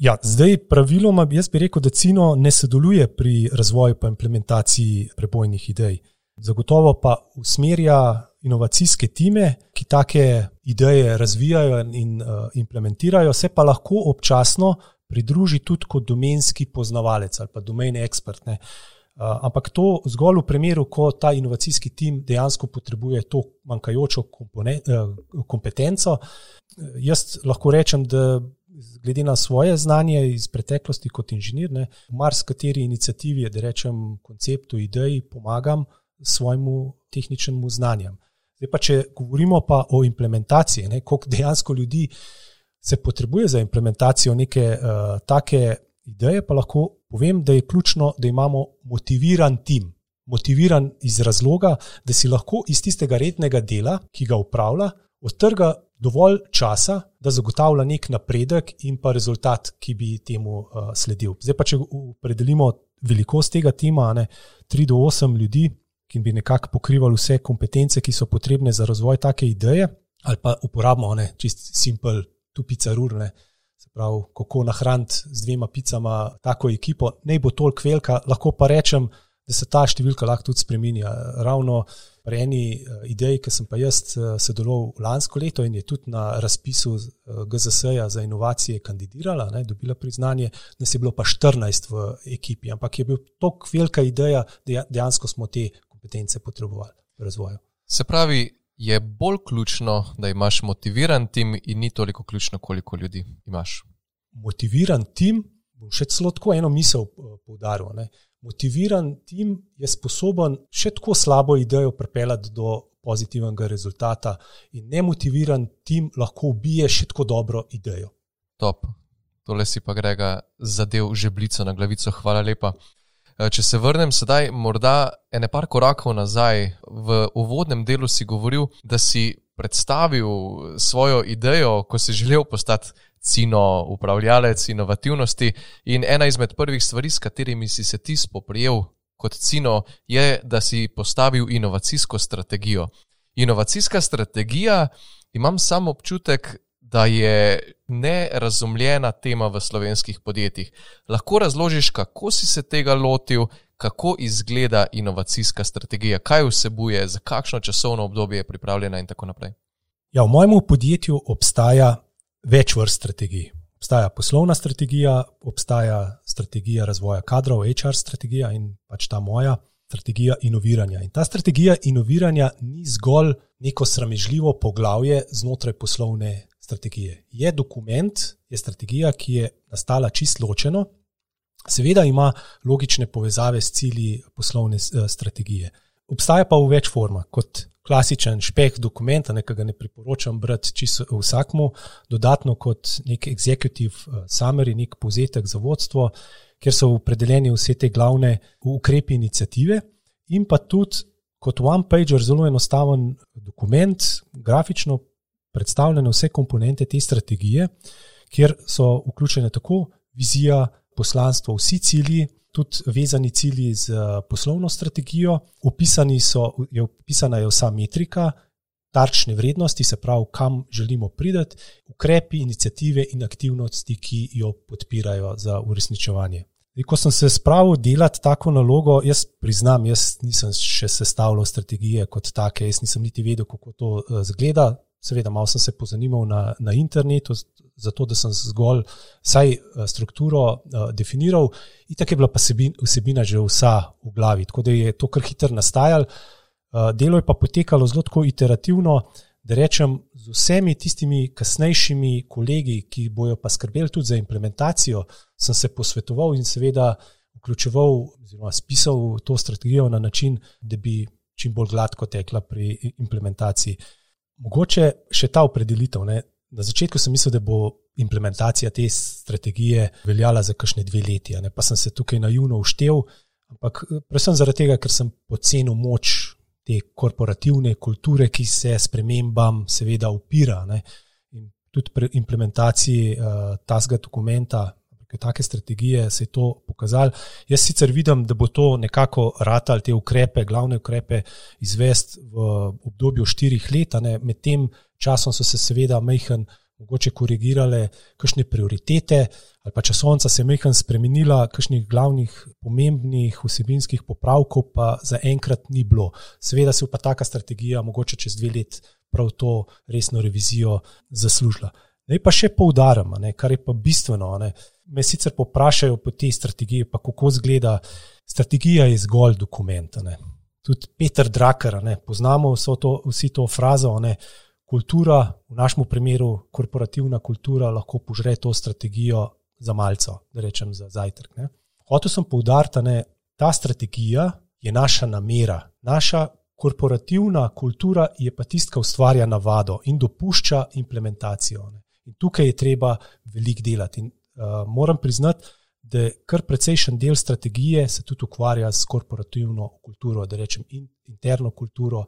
Ja, zdaj, praviloma, jaz bi rekel, da Cino ne sodeluje pri razvoju in implementaciji prebojnih idej. Zagotovo pa usmerja inovacijske time, ki take ideje razvijajo in uh, implementirajo, se pa lahko občasno pridruži tudi kot domenski poznavalec ali pa domeni ekspert. Ne. Uh, ampak to zgolj v primeru, ko ta inovacijski tim dejansko potrebuje to manjkajočo uh, kompetenco. Jaz lahko rečem, da glede na svoje znanje iz preteklosti kot inženir, ne, v marsikateri inicijativi, da rečem konceptu, ideji, pomagam svojemu tehničnemu znanju. Zdaj pa, če govorimo pa o implementaciji, ne, koliko dejansko ljudi se potrebuje za implementacijo neke uh, take ideje, pa lahko povem, da je ključno, da imamo motiviran tim. Motiviran iz razloga, da si lahko iz tistega rednega dela, ki ga upravlja, odtrga dovolj časa, da zagotavlja nek napredek in pa rezultat, ki bi temu uh, sledil. Zdaj pa, če opredelimo velikost tega tima, ne, 3 do 8 ljudi, ki bi nekako pokrivali vse kompetence, ki so potrebne za razvoj take ideje, ali pa uporabimo ne, čist simpel, tu pica rurne. Se pravi, kako nahraniti z dvema picama tako ekipo, ne bo toliko velika, lahko pa rečem, da se ta številka lahko tudi spremenja. Ravno pri eni eh, ideji, ki sem pa jaz eh, sodeloval lansko leto in je tudi na razpisu eh, GZS-ja za inovacije kandidirala, ne, dobila priznanje, nas je bilo pa 14 v ekipi, ampak je bil tako velika ideja, da dejansko smo te kompetence potrebovali v razvoju. Se pravi, je bolj ključno, da imaš motiviran tim, in ni toliko ključno, koliko ljudi imaš. Motiviran tim, bom še celo tako eno misel eh, poudaril. Ne? Motiviran tim je sposoben še tako slabo idejo pripeljati do pozitivnega rezultata, in nemotiviran tim lahko ubije še tako dobro idejo. Top. Tole si pa grega zadev žeblico na glavico. Hvala lepa. Eh, če se vrnem sedaj, morda ene par korakov nazaj, v uvodnem delu si govoril, da si predstavil svojo idejo, ko si želel postati cino upravljalec inovativnosti. In ena izmed prvih stvari, s katerimi si se ti spoprijel kot cino, je, da si postavil inovacijsko strategijo. Inovacijska strategija, imam samo občutek, da je nerazumljena tema v slovenskih podjetjih. Lahko razložiš, kako si se tega lotil, kako izgleda inovacijska strategija, kaj vsebuje, za kakšno časovno obdobje je pripravljena in tako naprej. Ja, v mojem podjetju obstaja več vrst strategij. Obstaja poslovna strategija, obstaja strategija razvoja kadrov, HR strategija in pač ta moja strategija inoviranja. In ta strategija inoviranja ni zgolj neko sramežljivo poglavje znotraj poslovne strategije. Je dokument, je strategija, ki je nastala čisto ločeno, seveda ima logične povezave s cilji poslovne eh, strategije. Obstaja pa v več formah, kot klasičen špeh dokumenta, nekaj ne priporočam brati čisto vsakmu, dodatno kot nek executive eh, summary, nek povzetek za vodstvo, kjer so opredeljeni vse te glavne ukrepe inicijative, in pa tudi kot one pager, zelo enostaven dokument, grafično predstavljene vse komponente te strategije, kjer so vključene tako vizija, poslanstvo, vsi cilji, tudi vezani cilji z eh, poslovno strategijo, opisani so, je opisana je vsa metrika, tarčne vrednosti, se pravi, kam želimo priti, ukrepi, inicijative in aktivnosti, ki jo podpirajo za uresničevanje. Ko sem se spravil delati tako nalogo, jaz priznam, jaz nisem še sestavljal strategije kot take, jaz nisem niti vedel, kako to eh, zgleda. Seveda, malo sem se pozanimal na, na internetu, zato da sem zgolj vsaj strukturo uh, definiral, in tako je bila pa vsebina že vsa v glavi, tako da je to kar hitro nastajalo. Uh, delo je pa potekalo zelo tako iterativno, da rečem, z vsemi tistimi kasnejšimi kolegi, ki bojo pa skrbeli tudi za implementacijo, sem se posvetoval in seveda vključeval, oziroma spisal to strategijo na način, da bi čim bolj gladko tekla pri implementaciji. Mogoče še ta opredelitev. Ne? Na začetku sem mislil, da bo implementacija te strategije veljala za kakšne dve leti, ne? pa sem se tukaj naivno uštev, ampak predvsem zaradi tega, ker sem pocenil moč te korporativne kulture, ki se spremembam seveda upira. Ne? In tudi pri implementaciji uh, tazga dokumenta, take strategije se je to pokazalo. Jaz sicer vidim, da bo to nekako ratal te ukrepe, glavne ukrepe izvesti v obdobju štirih let, med tem časom so se seveda mehen mogoče korigirale kakšne prioritete ali pa časovnica se je mehen spremenila, kakšnih glavnih pomembnih vsebinskih popravkov pa zaenkrat ni bilo. Seveda se je pa taka strategija mogoče čez dve let prav to resno revizijo zaslužila. Naj pa še poudarim, kar je pa bistveno. Ne. Me sicer poprašajo po tej strategiji, pa kako izgleda. Strategija je zgolj dokument. Ne. Tudi Petr Drakar, ne. poznamo to, vsi to frazo. Ne. Kultura, v našem primeru korporativna kultura, lahko požre to strategijo za malce, da rečem za zajtrk. Ne. Hotel sem poudariti, da ta strategija je naša namera. Naša korporativna kultura je pa tista, ki ustvarja navado in dopušča implementacijo. Ne. In tukaj je treba veliko delati. In, uh, moram priznati, da kar precejšen del strategije se tudi ukvarja s korporativno kulturo, da rečem in, interno kulturo,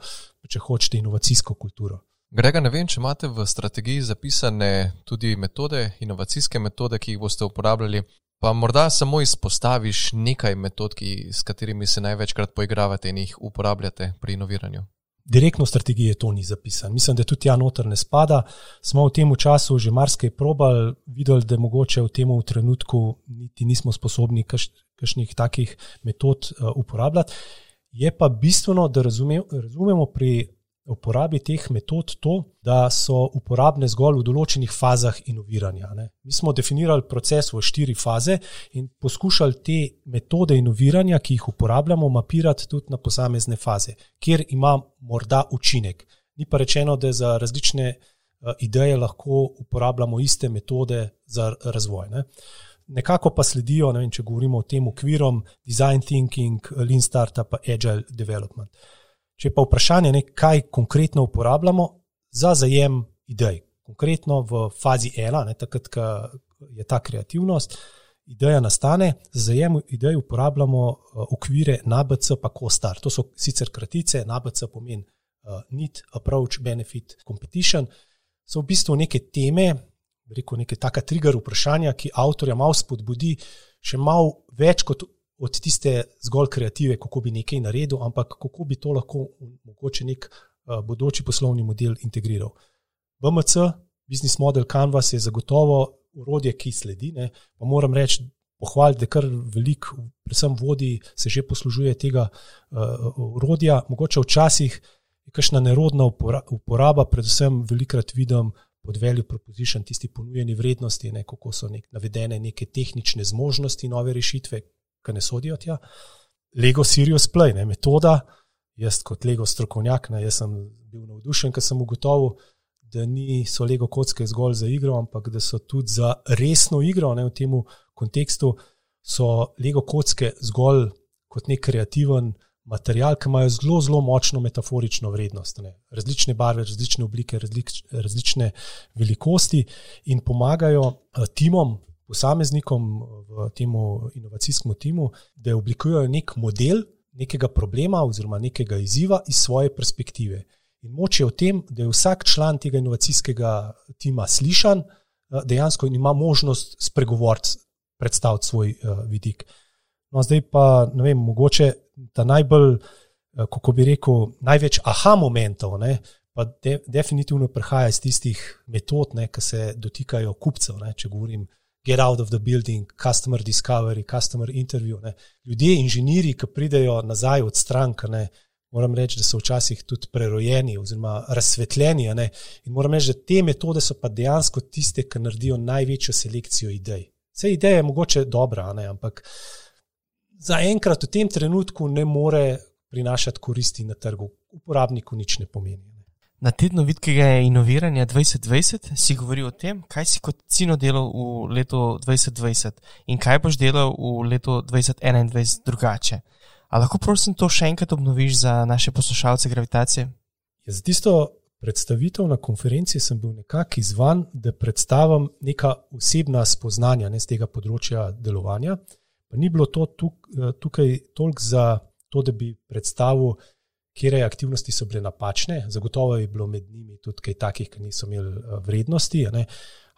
če hočete, inovacijsko kulturo. Grega, ne vem, če imate v strategiji zapisane tudi metode, inovacijske metode, ki jih boste uporabljali. Pa morda samo izpostaviš nekaj metod, ki, s katerimi se največkrat poigravate in jih uporabljate pri inoviranju. Direktno v strategiji to ni zapisano. Mislim, da tudi ja, noter ne spada. Smo v tem času že marsikaj probali, videli, da mogoče v tem trenutku niti nismo sposobni kakšnih takih metod uh, uporabljati. Je pa bistveno, da razume, razumemo pri uporabi teh metod to, da so uporabne zgolj v določenih fazah inoviranja. Ne. Mi smo definirali proces v štiri faze in poskušali te metode inoviranja, ki jih uporabljamo, mapirati tudi na posamezne faze, kjer ima morda učinek. Ni pa rečeno, da za različne uh, ideje lahko uporabljamo iste metode za razvoj. Ne. Nekako pa sledijo, vem, če govorimo o tem okvirom, design thinking, lean startup, agile development. Uh, Če pa vprašanje, ne, kaj konkretno uporabljamo za zajem idej, konkretno v fazi ena, takrat, ko je ta kreativnost, ideja nastane, za zajem idej uporabljamo uh, okvire NABC, pa COSTAR. To so sicer kratice, NABC pomeni uh, Need, Approach, Benefit, Competition. So v bistvu neke teme, rekel neke taka trigger vprašanja, ki avtorja malo spodbudi, še malo več kot od tiste zgolj kreative, kako bi nekaj naredil, ampak kako bi to lahko mogoče nek uh, bodoči poslovni model integriral. BMC, Business Model Canvas je zagotovo urodje, ki sledi. Ne, pa moram reči, pohvaliti, da kar veliko, predvsem vodi, se že poslužuje tega uh, urodja. Mogoče včasih je kakšna nerodna uporaba, predvsem velikrat vidim. Pod value proposition, tisti ponujeni vrednosti, ne, kako so nek, navedene neke tehnične zmožnosti, nove rešitve, ki ne sodijo tja. Lego Sirius Play, ne, metoda. Jaz, kot Lego strokovnjak, ne, sem bil navdušen, ker sem ugotovil, da niso Lego kocke zgolj za igro, ampak da so tudi za resno igro. Ne, v tem kontekstu so Lego kocke zgolj kot nek kreativen material, ki imajo zelo, zelo močno metaforično vrednost. Ne. Različne barve, različne oblike, različ, različne velikosti in pomagajo uh, timom, posameznikom v tem inovacijskem timu, da oblikujejo nek model nekega problema oziroma nekega izziva iz svoje perspektive. In moč je v tem, da je vsak član tega inovacijskega tima slišan, eh, dejansko ima možnost spregovoriti, predstaviti svoj uh, vidik. No, zdaj pa, ne vem, mogoče ta najbolj, uh, kako bi rekel, največ aha momentov, ne, pa de, definitivno prihaja iz tistih metod, ki se dotikajo kupcev. Ne, če govorim get out of the building, customer discovery, customer interview. Ne. Ljudje, inženirji, ki pridejo nazaj od strank, ne, moram reči, da so včasih tudi prerojeni oziroma razsvetljeni. In moram reči, da te metode so pa dejansko tiste, ki naredijo največjo selekcijo idej. Vse ideje je mogoče dobra, ne? ampak zaenkrat v tem trenutku ne more prinašati koristi na trgu. Uporabniku nič ne pomeni. Na tednu vidkega inoviranja 2020 si govoril o tem, kaj si kot cino delal v letu 2020 in kaj boš delal v letu 2021 drugače. A lahko prosim to še enkrat obnoviš za naše poslušalce gravitacije? Ja, za tisto predstavitev na konferenci sem bil nekako izvan, da predstavim neka osebna spoznanja ne, z tega področja delovanja. Pa ni bilo to tuk, tukaj toliko za to, da bi predstavil kje aktivnosti so bile napačne, zagotovo je bilo med njimi tudi kaj takih, ki niso imeli eh, vrednosti,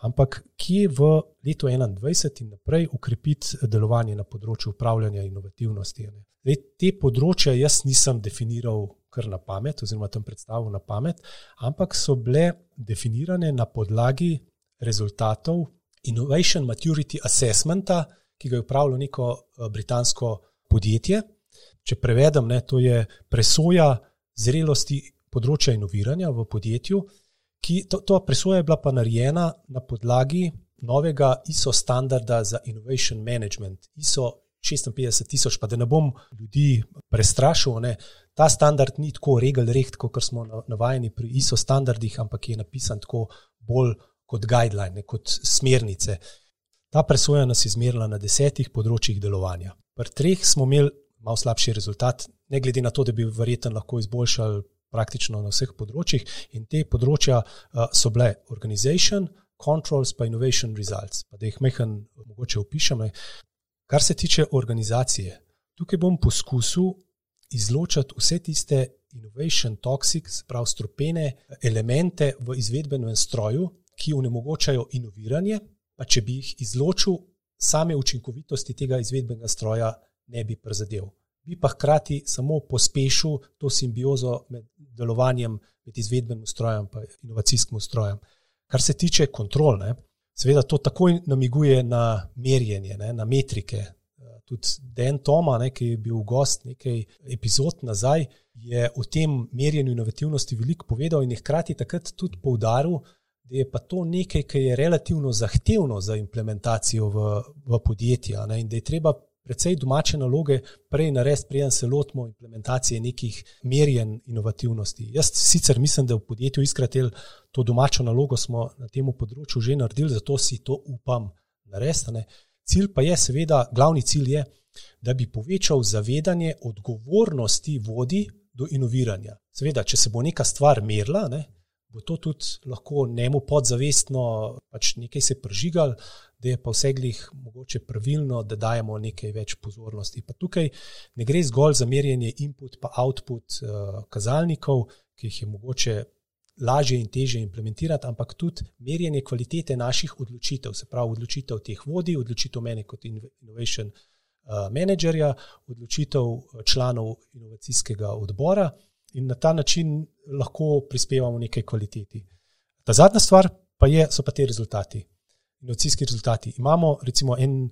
ampak kje v letu 2021 in naprej ukrepiti delovanje na področju upravljanja inovativnosti. Zdaj, te področja jaz nisem definiral kar na pamet, oziroma tam predstavil na pamet, ampak so bile definirane na podlagi rezultatov Innovation Maturity Assessmenta, ki ga je upravilo neko eh, britansko podjetje. Če prevedem, ne, to je presoja zrelosti področja inoviranja v podjetju, ki to, to presoja je bila pa narejena na podlagi novega ISO standarda za innovation management, ISO 56000, pa da ne bom ljudi prestrašil. Ne, ta standard ni tako regel rekt, kot smo navajeni pri ISO standardih, ampak je napisan tako bolj kot guideline, ne, kot smernice. Ta presoja nas je izmerila na desetih področjih delovanja. Pri treh smo imeli malo slabši rezultat, ne glede na to, da bi verjetno lahko izboljšali praktično na vseh področjih. In te področja uh, so bile organization, controls, pa innovation results. Pa da jih mehen mogoče opišem. Kar se tiče organizacije, tukaj bom poskusil izločiti vse tiste innovation toxic, prav strupene elemente v izvedbenem stroju, ki onemogočajo inoviranje, pa če bi jih izločil, same učinkovitosti tega izvedbenega stroja ne bi prizadel. Bi pa hkrati samo pospešil to simbiozo med delovanjem med izvedbenim strojem in inovacijskim strojem. Kar se tiče kontrol, ne, seveda to takoj namiguje na merjenje, ne, na metrike. Tudi Dan Toma, ne, ki je bil gost nekaj epizod nazaj, je o tem merjenju inovativnosti veliko povedal in je hkrati takrat tudi poudaril, da je pa to nekaj, kar je relativno zahtevno za implementacijo v, v podjetja ne, in da je treba precej domače naloge prej narediti, preden se lotimo implementacije nekih merjen inovativnosti. Jaz sicer mislim, da v podjetju Iskratel to domačo nalogo smo na tem področju že naredili, zato si to upam narediti. Cilj pa je, seveda, glavni cilj je, da bi povečal zavedanje odgovornosti vodi do inoviranja. Seveda, če se bo neka stvar merila, ne, bo to tudi lahko njemu podzavestno pač nekaj se prižigal, da je pa vseglih mogoče pravilno, da dajemo nekaj več pozornosti. Pa tukaj ne gre zgolj za merjenje input pa output uh, kazalnikov, ki jih je mogoče lažje in teže implementirati, ampak tudi merjenje kvalitete naših odločitev, se pravi odločitev teh vodi, odločitev mene kot innovation uh, managerja, odločitev eh, članov inovacijskega odbora in na ta način lahko prispevamo nekaj kvaliteti. Ta zadnja stvar pa je, so pa te rezultati, inovacijski rezultati. Imamo recimo en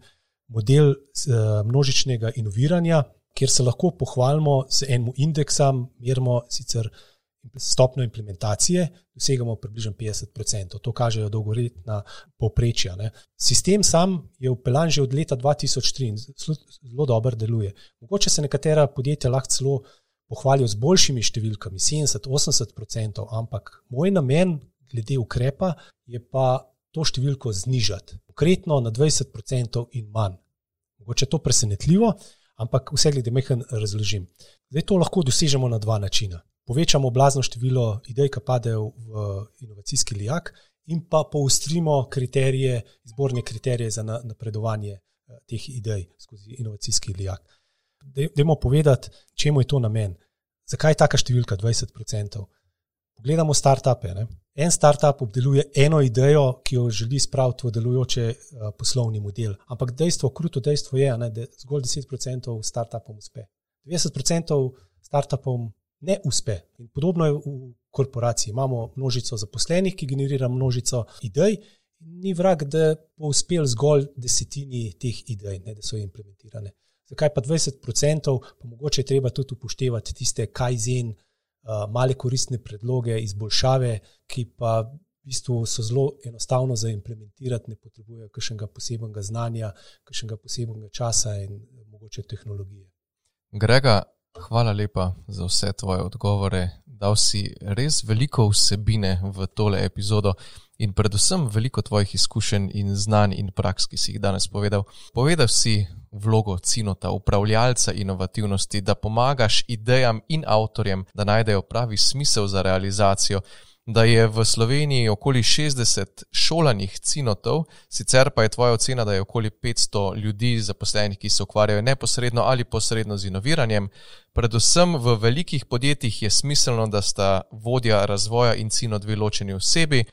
model uh, množičnega inoviranja, kjer se lahko pohvalimo z enim indeksom, merimo sicer stopno implementacije, dosegamo približno 50%. To kažejo dolgoletna povprečja. Ne. Sistem sam je upeljan že od leta 2003 in zelo dobro deluje. Mogoče se nekatera podjetja lahko celo pohvalijo z boljšimi številkami, 70-80%, ampak moj namen glede ukrepa je pa to številko znižati, konkretno na 20% in manj. Mogoče je to presenetljivo, ampak vse glede mehen razložim. Zdaj to lahko dosežemo na dva načina. Povečamo blazno število idej, ki padejo v inovacijski lijak, in pa poustrimo kriterije, izborne kriterije za napredovanje eh, teh idej skozi inovacijski lijak. Dajmo povedati, čemu je to namen. Zakaj je taka številka 20%? Pogledamo startupe. En startup obdeluje eno idejo, ki jo želi spraviti v delujoče uh, poslovni model. Ampak dejstvo, kruto dejstvo je, ne, da zgolj 10% startupom uspe. 90% startupom ne uspe. In podobno je v korporaciji. Imamo množico zaposlenih, ki generira množico idej. Ni vrag, da bo uspel zgolj desetini teh idej, ne, da so implementirane. Zakaj pa 20%, pa mogoče je treba tudi upoštevati tiste kajzen, uh, male koristne predloge, izboljšave, ki pa v bistvu so zelo enostavno za implementirati, ne potrebujejo kakšnega posebnega znanja, kakšnega posebnega časa in mogoče tehnologije. Grega, hvala lepa za vse tvoje odgovore. Dal si res veliko vsebine v tole epizodo in predvsem veliko tvojih izkušenj in znanj in praks, ki si jih danes povedal. Povedal si vlogo cinota, upravljalca inovativnosti, da pomagaš idejam in avtorjem, da najdejo pravi smisel za realizacijo da je v Sloveniji okoli 60 šolanih cinotov, sicer pa je tvoja ocena, da je okoli 500 ljudi zaposlenih, ki se ukvarjajo neposredno ali posredno z inoviranjem. Predvsem v velikih podjetjih je smiselno, da sta vodja razvoja in cino dve ločeni osebi,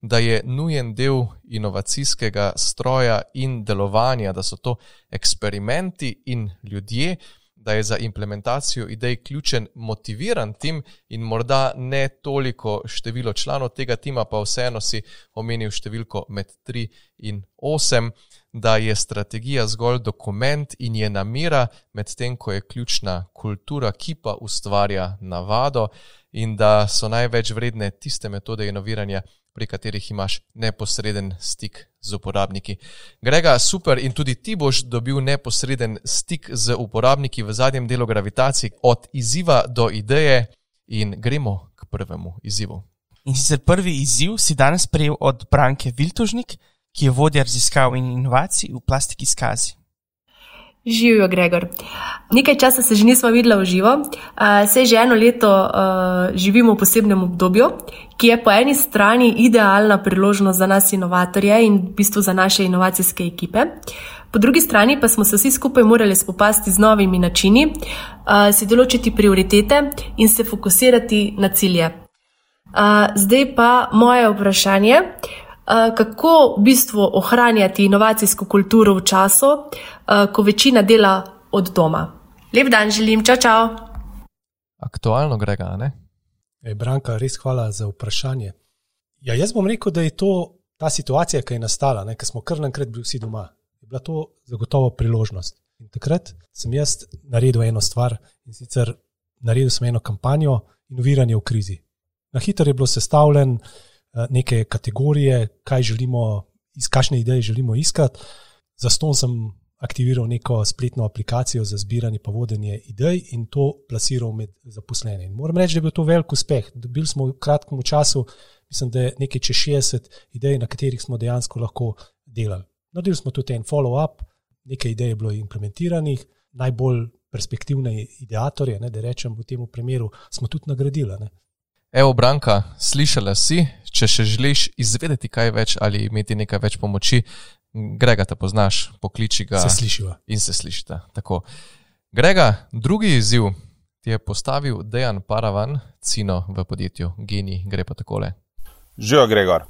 da je nujen del inovacijskega stroja in delovanja, da so to eksperimenti in ljudje da je za implementacijo idej ključen motiviran tim in morda ne toliko število članov tega tima, pa vseeno si omenil številko med 3 in 8, da je strategija zgolj dokument in je namera, medtem ko je ključna kultura, ki pa ustvarja navado in da so največ vredne tiste metode inoviranja, pri katerih imaš neposreden stik z uporabniki. Grega, super in tudi ti boš dobil neposreden stik z uporabniki v zadnjem delu gravitacije, od izziva do ideje in gremo k prvemu izzivu. In sicer prvi izziv si danes prejel od Branke Viltužnik, ki je vodja raziskav in inovacij v plastiki skazi. Živijo, Gregor. Nekaj časa se že nismo videli v živo, se že eno leto uh, živimo v posebnem obdobju, ki je po eni strani idealna priložnost za nas, inovatorje in v bistvu za naše inovacijske ekipe. Po drugi strani pa smo se vsi skupaj morali spopasti z novimi načini, uh, si določiti prioritete in se fokusirati na cilje. Uh, zdaj pa moje vprašanje. Uh, kako v bistvu ohranjati inovacijsko kulturo v času, eh, ko večina dela od doma. Lep dan želim, čau, čau. Aktualno, Grega, ne? Ej, Branka, res hvala za vprašanje. Ja, jaz bom rekel, da je to ta situacija, ki je nastala, ker smo kar naenkrat bili vsi doma. Je bila to zagotovo priložnost. In takrat sem jaz naredil eno stvar in sicer naredil sem eno kampanjo inoviranja v krizi. Na hitro je bilo sestavljeno. Eh, neke kategorije, kaj želimo, iz kakšne ideje želimo iskati. Zato sem aktiviral neko spletno aplikacijo za zbiranje in vodenje idej in to plasiral med zaposlene. In moram reči, da je bil to velik uspeh. Dobili smo v kratkem času, mislim, da je nekaj čez 60 idej, na katerih smo dejansko lahko delali. Naredili smo tudi en follow-up, nekaj idej je bilo implementiranih, najbolj perspektivne ideatorje, ne, da rečem v tem primeru, smo tudi nagradili. Ne. Evo, Branka, slišala si, če še želiš izvedeti kaj več ali imeti nekaj več pomoči, Grega te poznaš, pokliči ga. Se slišiva. In se slišite. Tako. Grega, drugi izziv ti je postavil Dejan Paravan, cino v podjetju Geni, gre pa takole. Živijo, Gregor.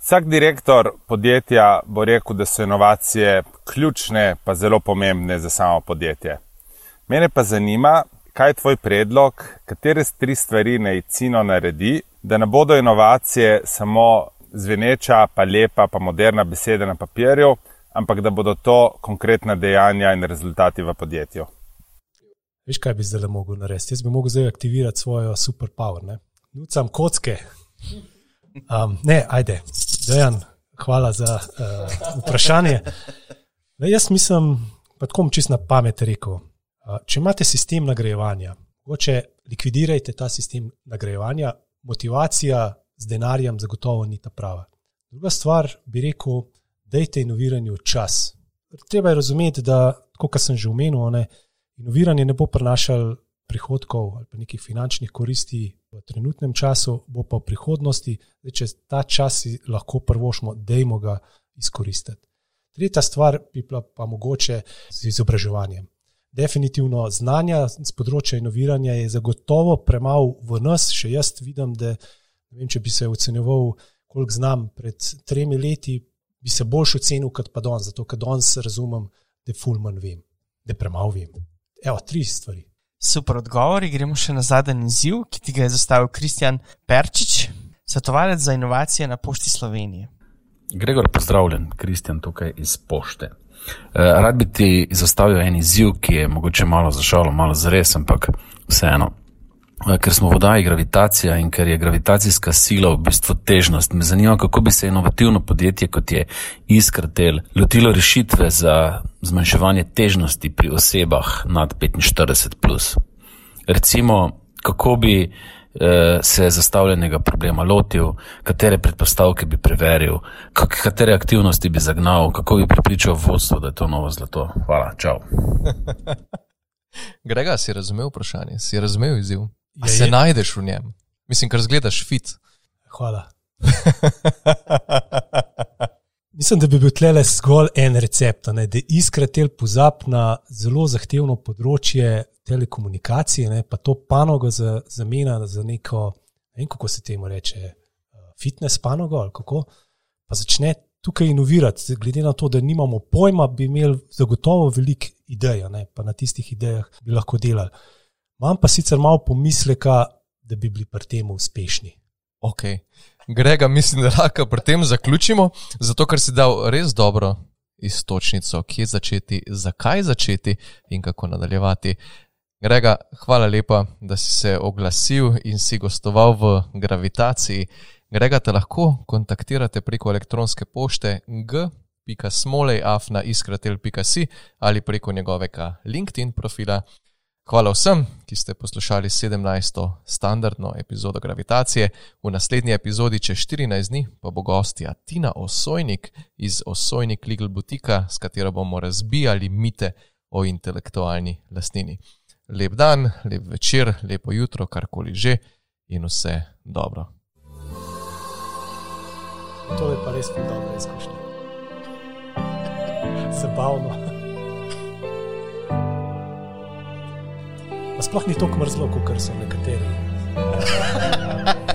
Vsak direktor podjetja bo rekel, da so inovacije ključne, pa zelo pomembne za samo podjetje. Mene pa zanima, kaj je tvoj predlog, katere tri stvari naj Cino naredi, da ne bodo inovacije samo zveneča, pa lepa, pa moderna beseda na papirju, ampak da bodo to konkretna dejanja in rezultati v podjetju. Veš, kaj bi zdaj lahko naredil? Jaz bi lahko zdaj aktiviral svojo superpower. Nucam kocke. Um, ne, ajde, Dejan, hvala za uh, vprašanje. Ne, jaz mislim, da tako čist na pamet rekel. Če imate sistem nagrajevanja, hoče likvidirajte ta sistem nagrajevanja, motivacija z denarjem zagotovo ni ta prava. Druga stvar bi rekel, dajte inoviranju čas. Treba je razumeti, da, kot sem že omenil, ne, inoviranje ne bo prinašalo prihodkov ali pa nekih finančnih koristi v trenutnem času, bo pa v prihodnosti, da če ta čas lahko prvošmo, dajmo ga izkoristiti. Tretja stvar bi bila pa mogoče z izobraževanjem definitivno znanja z področja inoviranja je zagotovo premalo v nas. Še jaz vidim, da vem, če bi se ocenjeval, koliko znam pred tremi leti, bi se boljš ocenil kot pa danes, zato ker danes razumem, da fulman vem, da premalo vem. Evo, tri stvari. Super odgovori, gremo še na zadnji izziv, ki ti ga je zastavil Kristjan Perčič, svetovalec za inovacije na Pošti Slovenije. Gregor, pozdravljen, Kristjan tukaj iz Pošte. Rad bi ti zastavil en izziv, ki je mogoče malo zašalo, malo zares, ampak vseeno. Eh, ker smo voda in gravitacija in ker je gravitacijska sila v bistvu težnost, me zanima, kako bi se inovativno podjetje, kot je Iskratel, lotilo rešitve za zmanjševanje težnosti pri osebah nad 45. Plus. Recimo, kako bi eh, se zastavljenega problema lotil, katere predpostavke bi preveril, katere aktivnosti bi zagnal, kako bi pripričal vodstvo, da je to novo zlato. Hvala, čau. Grega, si razumel vprašanje, si razumel izziv? Ja, se je. najdeš v njem? Mislim, ker zgledaš fit. Hvala. Mislim, da bi bil tle zgolj en recept, ne, da iskratel pozab na zelo zahtevno področje telekomunikacije, ne, pa to panogo za, zamena za neko, ne vem, kako se temu reče, eh, fitness panogo ali kako, pa začne tukaj inovirati. Glede na to, da nimamo pojma, bi imeli zagotovo veliko idej, ne, pa na tistih idejah bi lahko delali. Imam pa sicer malo pomisleka, da bi bili pri tem uspešni. Ok. Grega, mislim, da lahko pri tem zaključimo, zato ker si dal res dobro istočnico, kje začeti, zakaj začeti in kako nadaljevati. Grega, hvala lepa, da si se oglasil in si gostoval v gravitaciji. Grega te lahko kontaktirate preko elektronske pošte g.smolej.afna.iskratel.si ali preko njegovega LinkedIn profila. Hvala vsem, ki ste poslušali 17. standardno epizodo Gravitacije. V naslednji epizodi čez 14 dni pa bo gostja Tina Osojnik iz Osojnik Legal Boutique, s katero bomo razbijali mite o intelektualni lastnini. Lep dan, lep večer, lepo jutro, karkoli že in vse dobro. To je pa res dobra izkušnja. Zabavno. Sploh ni tako mrzlo, kot so nekateri.